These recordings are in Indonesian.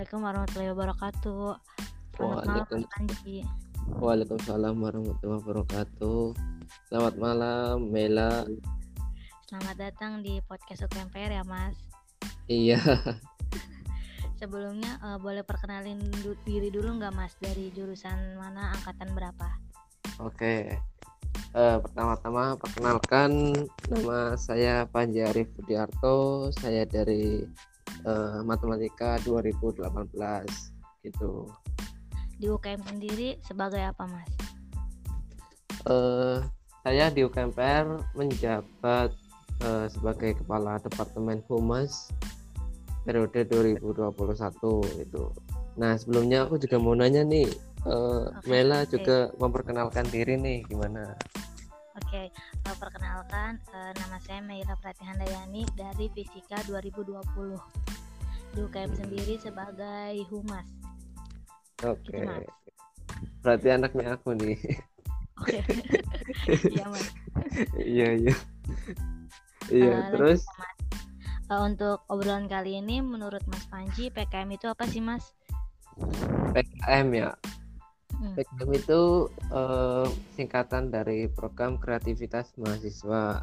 Assalamualaikum warahmatullahi wabarakatuh. Selamat malam Waalaikum- Mas Panji. Waalaikumsalam warahmatullahi wabarakatuh. Selamat malam, Mela. Selamat datang di podcast UKMPR ya Mas. Iya, Sebelumnya eh, boleh perkenalin du- diri dulu nggak Mas dari jurusan mana, angkatan berapa? oke. Eh, pertama-tama perkenalkan nama saya Panji Arif Budiarto. Saya dari eh, Matematika 2018 gitu. Di UKM sendiri sebagai apa Mas? Eh, saya di UKMPR menjabat eh, sebagai Kepala Departemen Humas periode 2021 itu. Nah sebelumnya aku juga mau nanya nih, eh, Oke, Mela juga memperkenalkan diri nih gimana? Oke, eh, perkenalkan eh, nama saya Meira Pratihandayani dari Fisika 2020. Di UKM sendiri sebagai humas. Oke, Gitu, Mas. berarti anaknya aku nih. Oke. Iya Mas. Iya iya. Iya Eh, lanjut terus. Eh, untuk obrolan kali ini menurut Mas Panji PKM itu apa sih Mas? PKM ya. Hmm. PKM itu eh, singkatan dari program kreativitas mahasiswa.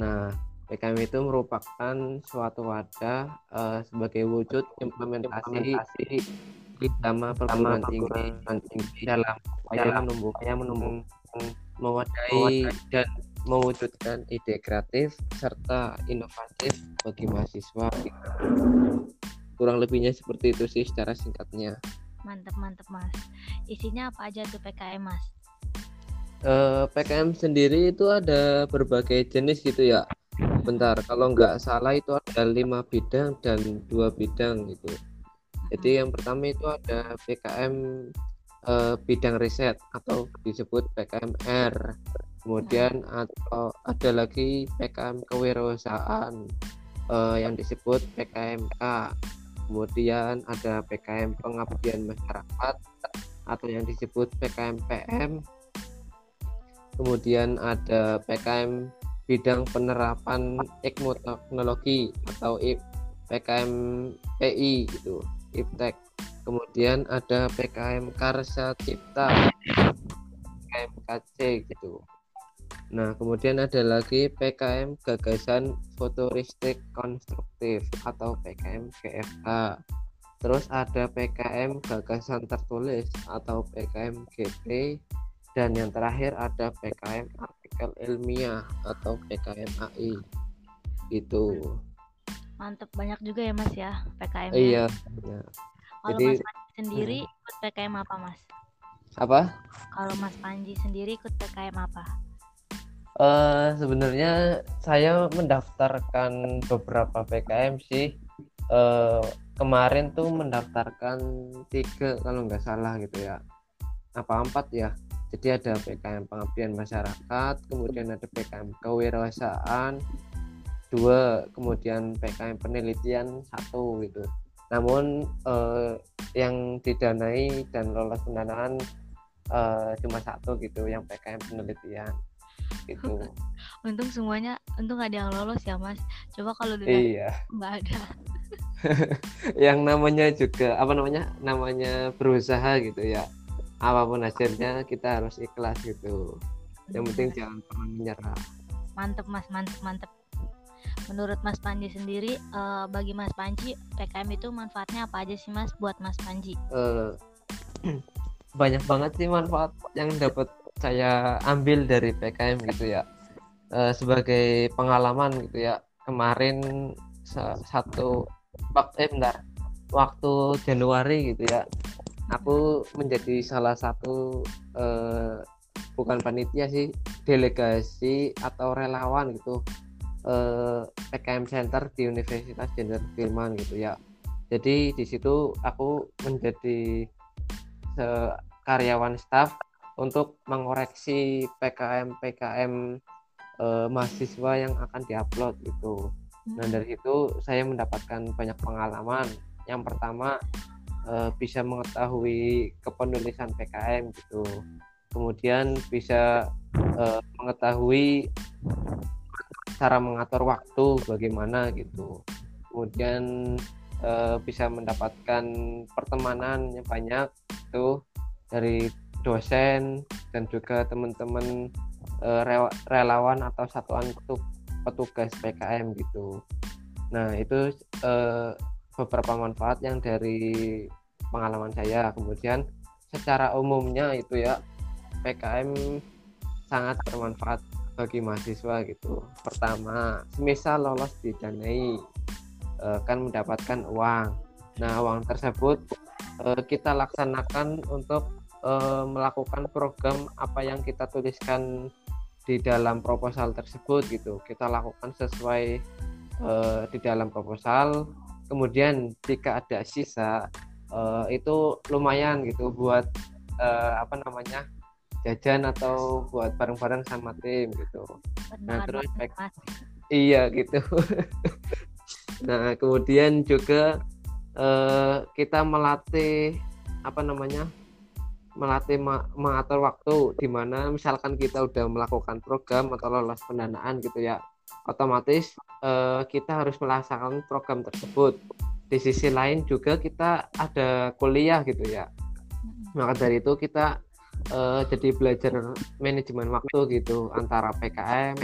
Nah, PKM itu merupakan suatu wadah eh, sebagai wujud implementasi utama perguruan tinggi dalam upaya menumbuhkan menumbuh mewadahi dan mewujudkan ide kreatif serta inovatif bagi mahasiswa. Kurang lebihnya seperti itu sih secara singkatnya. Mantep mantep Mas. Isinya apa aja tuh PKM Mas? Eh, PKM sendiri itu ada berbagai jenis gitu ya. Bentar, kalau nggak salah itu ada lima bidang dan dua bidang gitu. Jadi yang pertama itu ada PKM eh, bidang riset atau disebut PKMR. Kemudian atau ada lagi PKM kewirausahaan eh, yang disebut PKMK. Kemudian ada PKM pengabdian masyarakat atau yang disebut PKMPM kemudian ada PKM bidang penerapan ilmu teknologi atau IP, PKM PI gitu IPTEK kemudian ada PKM Karsa Cipta PKM KC gitu nah kemudian ada lagi PKM Gagasan Futuristik Konstruktif atau PKM GFK terus ada PKM Gagasan Tertulis atau PKM GT dan yang terakhir ada PKM artikel ilmiah atau PKM AI itu Mantep banyak juga ya Mas ya PKM. iya ya. Kalau jadi- Mas Panji sendiri ikut PKM apa Mas? apa Kalau Mas Panji sendiri ikut PKM apa? Eh sebenarnya saya mendaftarkan beberapa PKM sih. Eh kemarin tuh mendaftarkan tiga kalau nggak salah gitu ya. Apa empat ya? Jadi ada PKM pengabdian masyarakat kemudian ada PKM kewirausahaan dua kemudian PKM penelitian satu gitu. Namun eh, yang didanai dan lolos pendanaan eh, cuma satu gitu yang PKM penelitian gitu Untung semuanya, untung ada yang lolos ya Mas. Coba kalau udah iya nggak ada. yang namanya juga apa namanya namanya berusaha gitu ya apa pun hasilnya kita harus ikhlas gitu yang penting jangan pernah menyerah Mantep Mas, mantep mantep. Menurut Mas Panji sendiri, eh, bagi Mas Panji PKM itu manfaatnya apa aja sih Mas buat Mas Panji? Eh, banyak banget sih manfaat yang dapat saya ambil dari PKM gitu ya. Eh, sebagai pengalaman gitu ya kemarin sa- satu eh bentar waktu Januari gitu ya aku menjadi salah satu eh, bukan panitia sih delegasi atau relawan gitu eh, PKM Center di Universitas Jenderal Sudirman gitu ya. Jadi di situ aku menjadi karyawan staff untuk mengoreksi PKM PKM eh, mahasiswa yang akan diupload gitu. Nah dari situ saya mendapatkan banyak pengalaman. Yang pertama eh, bisa mengetahui kepenulisan PKM gitu. Kemudian bisa eh, mengetahui cara mengatur waktu bagaimana gitu. Kemudian uh, bisa mendapatkan pertemanan yang banyak tuh dari dosen dan juga teman-teman uh, relawan atau satuan petugas PKM gitu. Nah itu uh, beberapa manfaat yang dari pengalaman saya. Kemudian secara umumnya itu ya PKM sangat bermanfaat bagi mahasiswa gitu. Pertama, semisal lolos didanai uh, kan mendapatkan uang. Nah, uang tersebut kita laksanakan untuk uh, melakukan program apa yang kita tuliskan di dalam proposal tersebut gitu. Kita lakukan sesuai uh, di dalam proposal. Kemudian jika ada sisa uh, itu lumayan gitu buat uh, apa namanya jajan atau buat bareng-bareng sama tim gitu. Nah terus iya gitu. Nah, kemudian juga eh, kita melatih apa namanya? Melatih mengatur waktu di mana misalkan kita udah melakukan program atau lolos pendanaan gitu ya otomatis eh, kita harus melaksanakan program tersebut. Di sisi lain juga kita ada kuliah gitu ya. Maka dari itu kita eh, jadi belajar manajemen waktu gitu antara PKM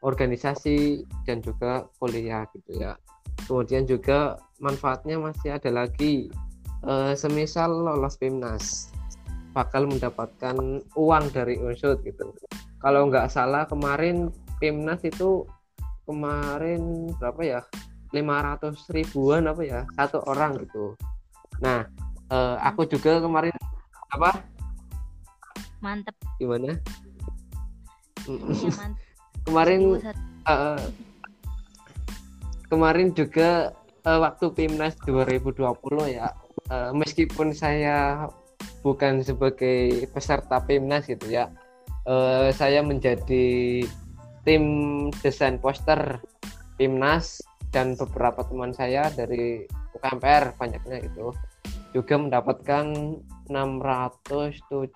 organisasi dan juga kuliah gitu ya. Kemudian juga manfaatnya masih ada lagi e, semisal lolos PIMNAS bakal mendapatkan uang dari unsur gitu. Kalau nggak salah kemarin PIMNAS itu kemarin berapa ya? 500 ribuan apa ya? Satu orang gitu. Nah e, aku juga kemarin apa? Mantep. Gimana? Ya, mantep. kemarin uh, kemarin juga uh, waktu Pimnas 2020 ya uh, meskipun saya bukan sebagai peserta Pimnas gitu ya. Uh, saya menjadi tim desain poster Pimnas dan beberapa teman saya dari UKMPR banyaknya itu juga mendapatkan 670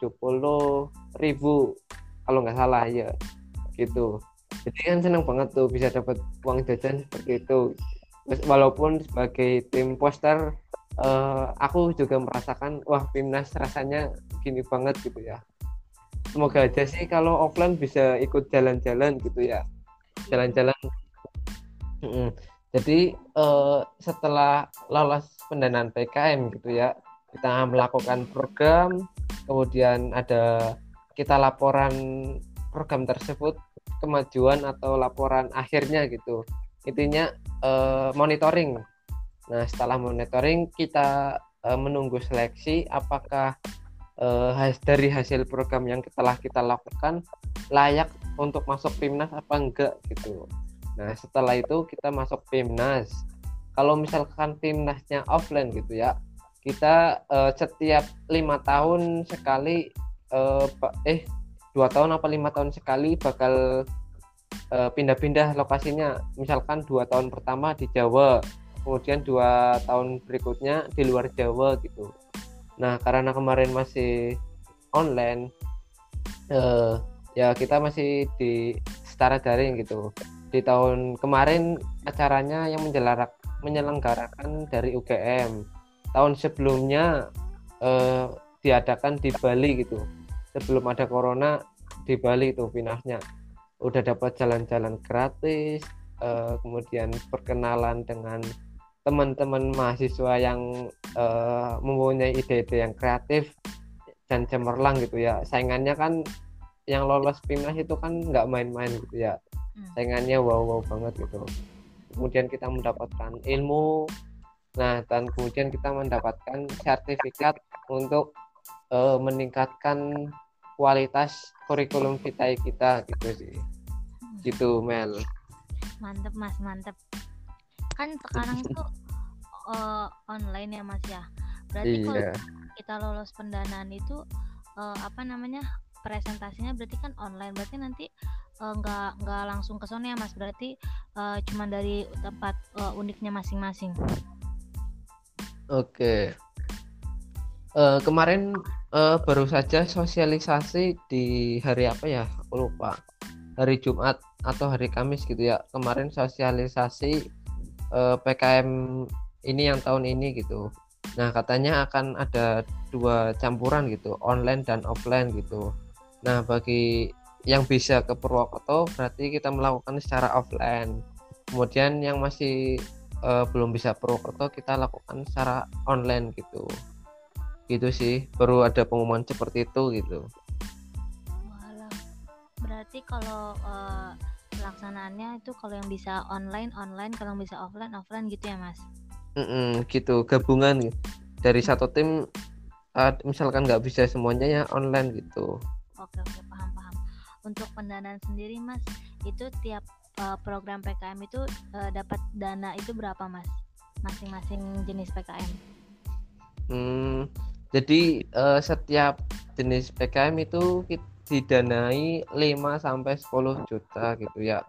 ribu kalau nggak salah ya gitu. Jadi kan senang banget tuh bisa dapat uang jajan seperti itu. Walaupun sebagai tim poster uh, aku juga merasakan wah timnas rasanya gini banget gitu ya. Semoga aja sih kalau offline bisa ikut jalan-jalan gitu ya. Jalan-jalan. Jadi uh, setelah lolos pendanaan PKM gitu ya kita melakukan program kemudian ada kita laporan program tersebut kemajuan atau laporan akhirnya gitu. Intinya uh, monitoring nah setelah monitoring kita uh, menunggu seleksi apakah uh, dari hasil program yang telah kita lakukan layak untuk masuk PIMNAS apa enggak gitu. Nah setelah itu kita masuk PIMNAS kalau misalkan PIMNASnya offline gitu ya kita uh, setiap lima tahun sekali uh, eh dua tahun apa lima tahun sekali bakal pindah-pindah uh, lokasinya. Misalkan dua tahun pertama di Jawa kemudian dua tahun berikutnya di luar Jawa gitu. Nah karena kemarin masih online uh, ya kita masih di secara daring gitu. Di tahun kemarin acaranya yang menyelenggarakan dari UGM tahun sebelumnya uh, diadakan di Bali gitu. Sebelum ada corona di Bali itu pinahnya udah dapat jalan-jalan gratis uh, kemudian perkenalan dengan teman-teman mahasiswa yang uh, mempunyai ide-ide yang kreatif dan cemerlang gitu ya. Saingannya kan yang lolos PIMNAS itu kan nggak main-main gitu ya. Hmm. saingannya wow-wow banget gitu. Kemudian kita mendapatkan ilmu. Nah dan kemudian kita mendapatkan sertifikat untuk uh, meningkatkan kualitas kurikulum vitae kita gitu sih. Gitu Mel. Mantep mas mantep kan sekarang itu uh, online ya mas ya. Berarti iya. kalau kita lolos pendanaan itu uh, apa namanya presentasinya berarti kan online. Berarti nanti nggak uh, nggak langsung ke sana ya mas? Berarti uh, cuma dari tempat uh, uniknya masing-masing. Oke. Okay. uh, kemarin uh, baru saja sosialisasi di hari apa ya? Aku lupa. Hari Jumat atau hari Kamis gitu ya. Kemarin sosialisasi uh, eh, PKM ini yang tahun ini gitu. Nah katanya akan ada dua campuran gitu online dan offline gitu. Nah bagi yang bisa ke Purwokerto berarti kita melakukan secara offline. Kemudian yang masih uh, belum bisa Purwokerto kita lakukan secara online gitu. Gitu sih baru ada pengumuman seperti itu gitu. Berarti kalau uh, pelaksanaannya itu kalau yang bisa online online kalau yang bisa offline offline gitu ya mas? Mm -mm, gitu gabungan dari satu tim uh, misalkan nggak bisa semuanya ya online gitu. Oke oke paham paham. Untuk pendanaan sendiri mas itu tiap uh, program PKM itu uh, dapat dana itu berapa mas? Masing-masing jenis PKM hmm jadi uh, setiap jenis PKM itu didanai 5 sampai 10 juta gitu ya.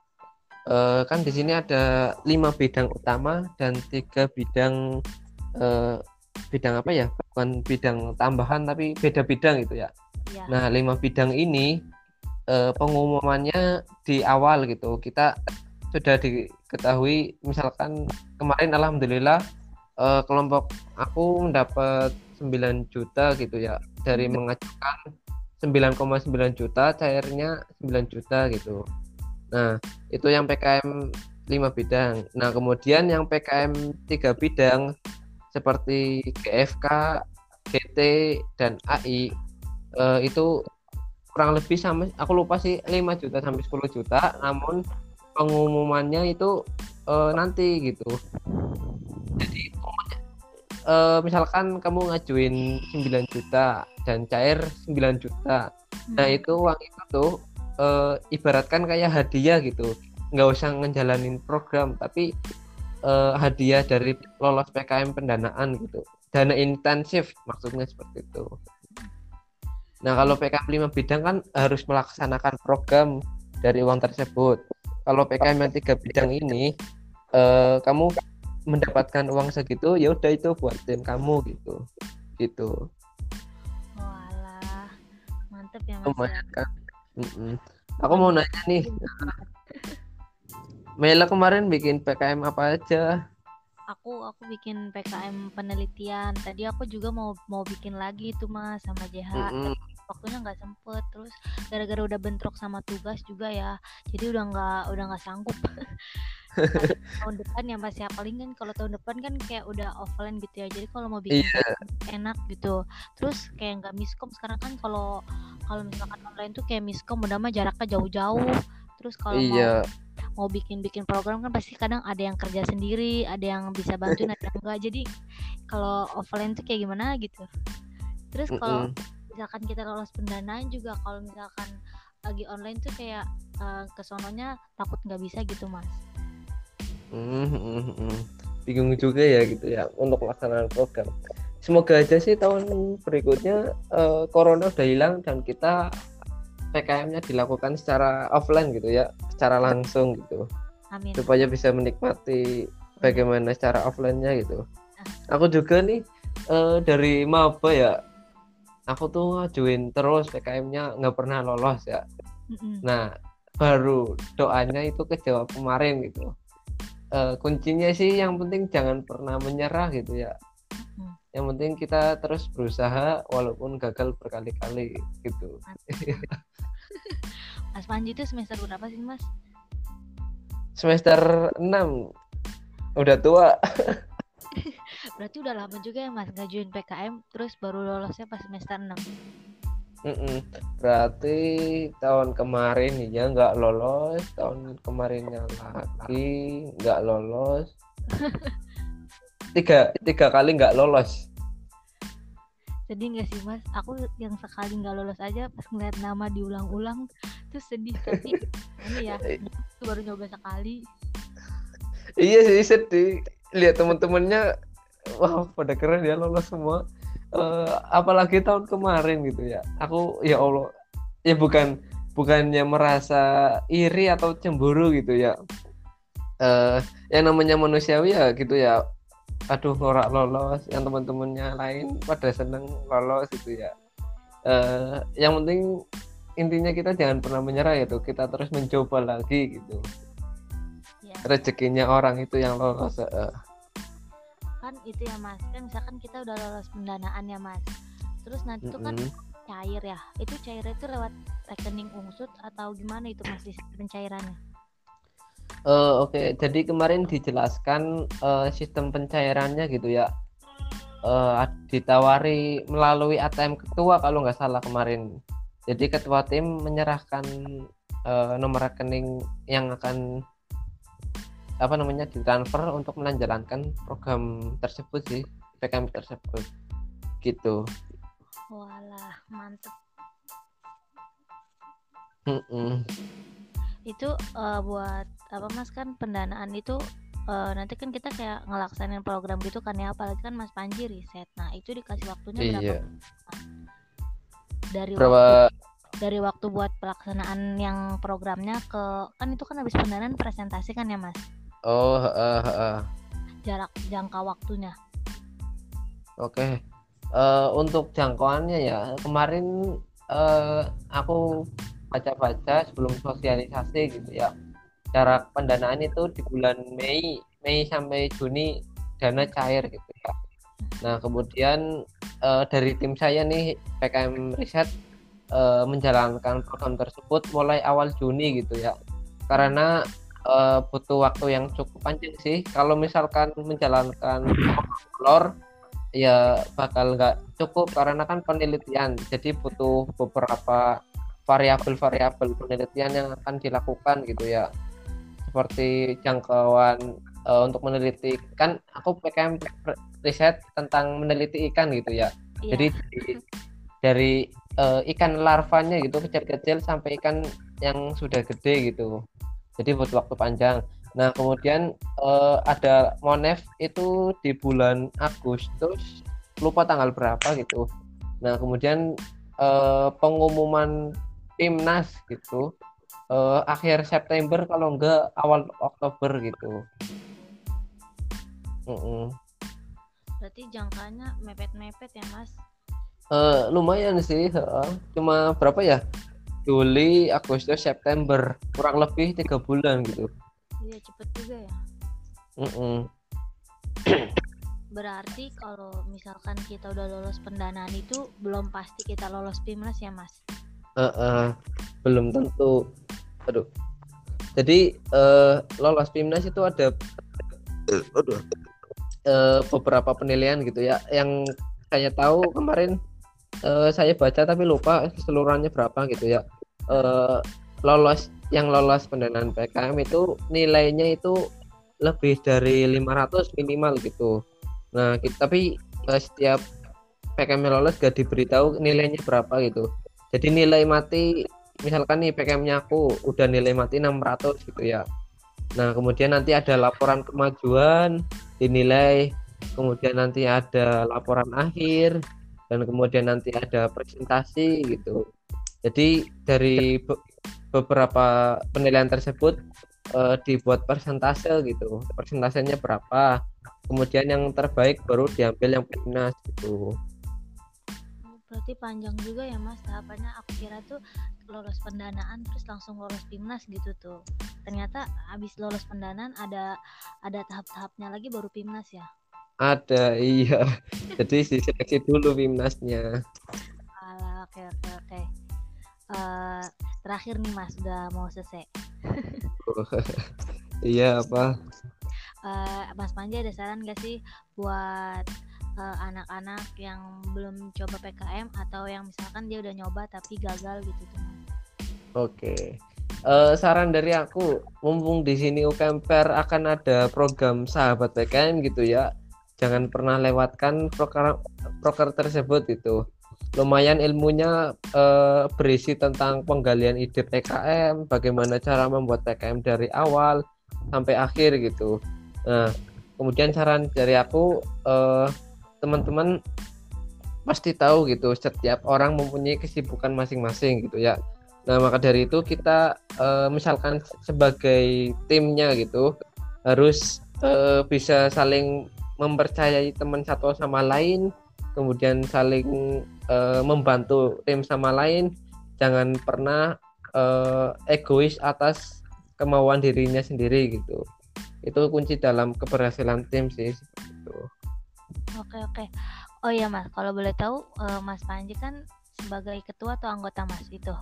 Uh, kan di sini ada lima bidang utama dan tiga bidang uh, bidang apa ya? Bukan bidang tambahan tapi beda bidang gitu ya. ya. Nah, lima bidang ini uh, pengumumannya di awal gitu. Kita sudah diketahui misalkan kemarin alhamdulillah uh, kelompok aku mendapat 9 juta gitu ya dari mengajukan 9,9 juta cairnya 9 juta gitu. Nah itu yang PKM 5 bidang. Nah kemudian yang PKM 3 bidang seperti GFK GT dan AI eh, itu kurang lebih sama aku lupa sih 5 juta sampai 10 juta. Namun pengumumannya itu eh, nanti gitu uh, misalkan kamu ngajuin 9 juta dan cair 9 juta. Hmm. nah itu uang itu tuh uh, ibaratkan kayak hadiah gitu. Nggak usah ngejalanin program tapi uh, hadiah dari lolos PKM pendanaan gitu. Dana intensif maksudnya seperti itu. Nah kalau PKM 5 bidang kan harus melaksanakan program dari uang tersebut. Kalau PKM yang tiga bidang ini uh, kamu mendapatkan uang segitu ya udah itu buat tim kamu gitu. Gitu. Walah mantep ya mas ya. kan mm -mm. aku mau nanya nih. Mela kemarin bikin PKM apa aja? Aku aku bikin PKM penelitian. Tadi aku juga mau mau bikin lagi itu mas sama JH mm -hmm. Waktunya nggak sempet terus gara-gara udah bentrok sama tugas juga ya jadi udah nggak udah nggak sanggup tahun depan ya mas ya paling kan kalau tahun depan kan kayak udah offline gitu ya jadi kalau mau bikin yeah. enak gitu terus kayak nggak miskom sekarang kan kalau kalau misalkan online tuh kayak miskom udah mah jaraknya jauh-jauh terus kalau yeah. mau mau bikin bikin program kan pasti kadang ada yang kerja sendiri ada yang bisa bantu ada yang enggak jadi kalau offline tuh kayak gimana gitu terus kalau mm -hmm. Misalkan kita lolos pendanaan juga kalau misalkan lagi online tuh kayak uh, kesononya takut nggak bisa gitu mas Hmm, hmm, hmm. bingung juga ya gitu ya untuk pelaksanaan program. Semoga aja sih tahun berikutnya uh, corona udah hilang dan kita PKM-nya dilakukan secara offline gitu ya, secara langsung gitu. Amin. Supaya bisa menikmati bagaimana secara offline-nya gitu. Ah. Aku juga nih uh, dari maba ya, aku tuh ngajuin terus PKM-nya nggak pernah lolos ya. Mm -mm. Nah baru doanya itu kejawab kemarin gitu. Uh, kuncinya sih yang penting jangan pernah menyerah gitu ya. Yang penting kita terus berusaha walaupun gagal berkali-kali gitu. Mas Panji itu semester berapa sih Mas? Semester 6 udah tua berarti udah lama juga ya Mas ngajuin PKM terus baru lolosnya pas semester 6 Mm-mm. Berarti tahun kemarin ya nggak lolos, tahun kemarinnya lagi nggak lolos. tiga tiga kali nggak lolos. Sedih nggak sih mas? Aku yang sekali nggak lolos aja pas ngeliat nama diulang-ulang tuh sedih tapi ini ya itu baru nyoba sekali. Iya sih sedih. Lihat temen-temennya, wah pada keren ya lolos semua. Uh, apalagi tahun kemarin gitu ya. Aku ya allah ya bukan bukannya merasa iri atau cemburu gitu ya. Uh, yang namanya manusiawi ya gitu ya. Aduh norak lolos yang teman-temannya lain pada seneng lolos gitu ya. Uh, yang penting intinya kita jangan pernah menyerah itu kita terus mencoba lagi gitu. Ya. rezekinya orang itu yang lolos uh. Kan kan itu ya mas. Kan misalkan kita udah lolos pendanaan ya mas. Terus nanti tuh kan cair ya. Itu cair itu lewat rekening ungsut atau gimana itu mas pencairannya? Uh, oke. Okay. jadi kemarin dijelaskan uh, sistem pencairannya gitu ya. Uh, ditawari melalui ATM ketua kalau nggak salah kemarin. Jadi ketua tim menyerahkan uh, nomor rekening yang akan apa namanya ditransfer untuk menjalankan program tersebut sih PKM tersebut. Gitu. Walah mantep. Mm -mm. itu uh, buat apa mas kan pendanaan itu uh, nanti kan kita kayak ngelaksanain program gitu kan ya apalagi kan mas Panji riset. Nah itu dikasih waktunya berapa? Iya. dari berapa waktu dari waktu buat pelaksanaan yang programnya ke kan itu kan habis pendanaan presentasi kan ya mas Oh, uh, uh. jarak jangka waktunya. Oke. Okay. Uh, eh, untuk jangkauannya ya kemarin uh, aku baca-baca sebelum sosialisasi gitu ya. Jarak pendanaan itu di bulan Mei, Mei sampai Juni dana cair gitu ya. Nah kemudian uh, dari tim saya nih PKM Riset uh, menjalankan program tersebut mulai awal Juni gitu ya. Karena uh, butuh waktu yang cukup panjang sih. Kalau misalkan menjalankan lor ya bakal nggak cukup karena kan penelitian. Jadi butuh beberapa variabel-variabel penelitian yang akan dilakukan gitu ya. Seperti jangkauan uh, untuk meneliti kan aku PKM riset tentang meneliti ikan gitu ya. Iya. Jadi dari, dari uh, ikan larvanya gitu kecil-kecil sampai ikan yang sudah gede gitu jadi butuh waktu panjang. Nah kemudian uh, ada Monef itu di bulan Agustus lupa tanggal berapa gitu. Nah kemudian uh, pengumuman timnas gitu uh, akhir September kalau enggak awal Oktober gitu. Mm -mm. berarti jangkanya mepet-mepet ya mas? Uh, lumayan sih uh, cuma berapa ya Juli, Agustus, September, kurang lebih tiga bulan gitu. Iya cepet juga ya. Mm -mm. Berarti kalau misalkan kita udah lolos pendanaan itu belum pasti kita lolos PIMNAS ya mas? Uh, uh, belum tentu. Aduh. Jadi uh, lolos PIMNAS itu ada aduh, uh, beberapa penilaian gitu ya. Yang saya tahu kemarin uh, saya baca tapi lupa keseluruhannya berapa gitu ya uh, lolos yang lolos pendanaan PKM itu nilainya itu lebih dari 500 minimal gitu. Nah, kita, tapi uh, setiap PKM yang lolos gak diberitahu nilainya berapa gitu. Jadi nilai mati misalkan nih PKM-nya aku udah nilai mati 600 gitu ya. Nah, kemudian nanti ada laporan kemajuan dinilai, kemudian nanti ada laporan akhir dan kemudian nanti ada presentasi gitu. Jadi dari be beberapa penilaian tersebut uh, dibuat persentase gitu. Persentasenya berapa? Kemudian yang terbaik baru diambil yang PIMNAS gitu. Berarti panjang juga ya Mas tahapannya. Aku kira tuh lolos pendanaan terus langsung lolos PIMNAS gitu tuh. Ternyata habis lolos pendanaan ada ada tahap-tahapnya lagi baru PIMNAS ya. Ada, iya. Jadi diseleksi dulu PIMNASnya. oke oke oke uh, terakhir nih mas udah mau selesai iya apa? Uh, mas Panji ada saran gak sih buat eh, anak-anak uh, yang belum coba PKM atau yang misalkan dia udah nyoba tapi gagal gitu tuh oke. Okay. Uh, saran dari aku, mumpung di sini UKMPR akan ada program sahabat PKM gitu ya, jangan pernah lewatkan proker proker tersebut itu lumayan ilmunya uh, berisi tentang penggalian ide PKM, bagaimana cara membuat PKM dari awal sampai akhir gitu. Nah, kemudian saran dari aku uh, teman-teman pasti tahu gitu setiap orang mempunyai kesibukan masing-masing gitu ya. Nah, maka dari itu kita uh, misalkan sebagai timnya gitu harus uh, bisa saling mempercayai teman satu sama lain kemudian saling uh, membantu tim sama lain jangan pernah uh, egois atas kemauan dirinya sendiri gitu itu kunci dalam keberhasilan tim sih gitu. Oke oke. Oh iya Mas, kalau boleh tahu uh, Mas Panji kan sebagai ketua atau anggota Mas itu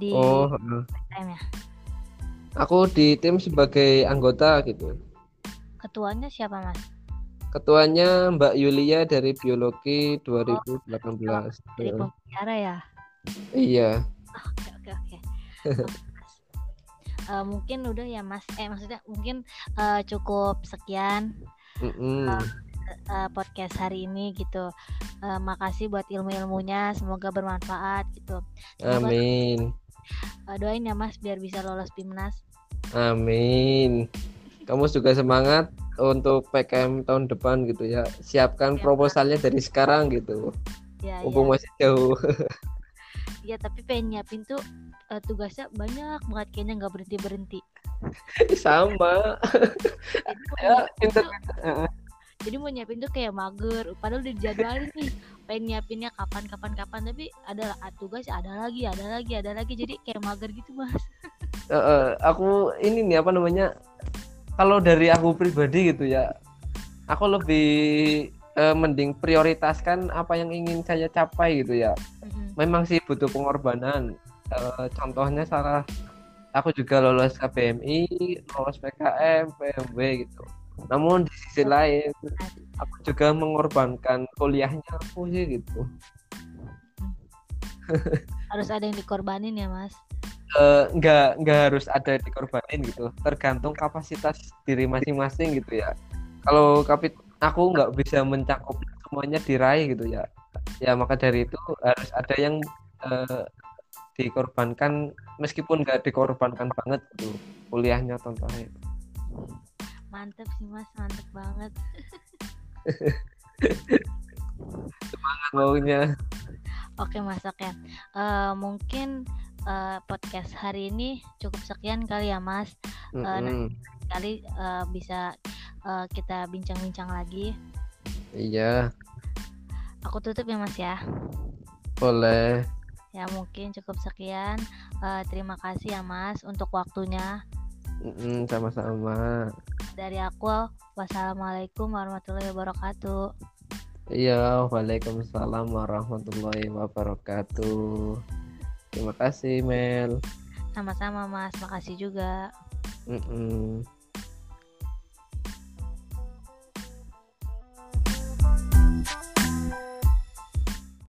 di Oh, ya. Aku di tim sebagai anggota gitu. Ketuanya siapa Mas? Ketuanya Mbak Yulia dari Biologi 2018. Dari pembicara ya. Iya. Oke oke oke. uh, mungkin udah ya Mas. Eh maksudnya mungkin uh, cukup sekian. Mm -mm. Uh, uh, podcast hari ini gitu. Uh, makasih buat ilmu-ilmunya, semoga bermanfaat gitu. Semoga, Amin. Uh, doain ya Mas biar bisa lolos PIMNAS. Amin. Kamu juga semangat untuk PKM tahun depan gitu ya. Siapkan ya, proposalnya dari sekarang gitu. Ya, Mumpung ya. masih jauh. Iya, tapi pengen nyiapin tuh uh, tugasnya banyak banget kayaknya nggak berhenti berhenti. Sama. ya, pinter jadi mau nyiapin tuh kayak mager padahal udah dijadwalin nih pengen nyiapinnya kapan kapan kapan tapi ada tugas ada lagi ada lagi ada lagi jadi kayak mager gitu mas uh, uh, aku ini nih apa namanya kalau dari aku pribadi gitu ya aku lebih uh, mending prioritaskan apa yang ingin saya capai gitu ya. Mm-hmm. memang sih butuh pengorbanan. Uh, contohnya salah aku juga lolos KBMI lolos PKM PMW gitu. Namun di sisi lain aku juga mengorbankan kuliahnya aku sih gitu. Harus ada yang dikorbanin ya mas uh, nggak nggak harus ada yang dikorbanin gitu. Tergantung kapasitas diri masing-masing gitu ya. Kalau kapit aku nggak bisa mencakup semuanya diraih gitu ya. Ya maka dari itu harus ada yang uh, dikorbankan meskipun nggak dikorbankan banget gitu kuliahnya contohnya. Mantep sih mas. Mantep banget. Semangat maunya. Oke mas. Oke. Uh, mungkin uh, podcast hari ini cukup sekian kali ya mas uh, mm -hmm. nanti kali uh, bisa uh, kita bincang-bincang lagi iya aku tutup ya mas ya boleh ya mungkin cukup sekian uh, terima kasih ya mas untuk waktunya Mm, sama-sama. Dari aku, wassalamualaikum warahmatullahi wabarakatuh. Iya, waalaikumsalam warahmatullahi wabarakatuh. Terima kasih, Mel. Sama-sama, Mas. Makasih juga. Mm -mm.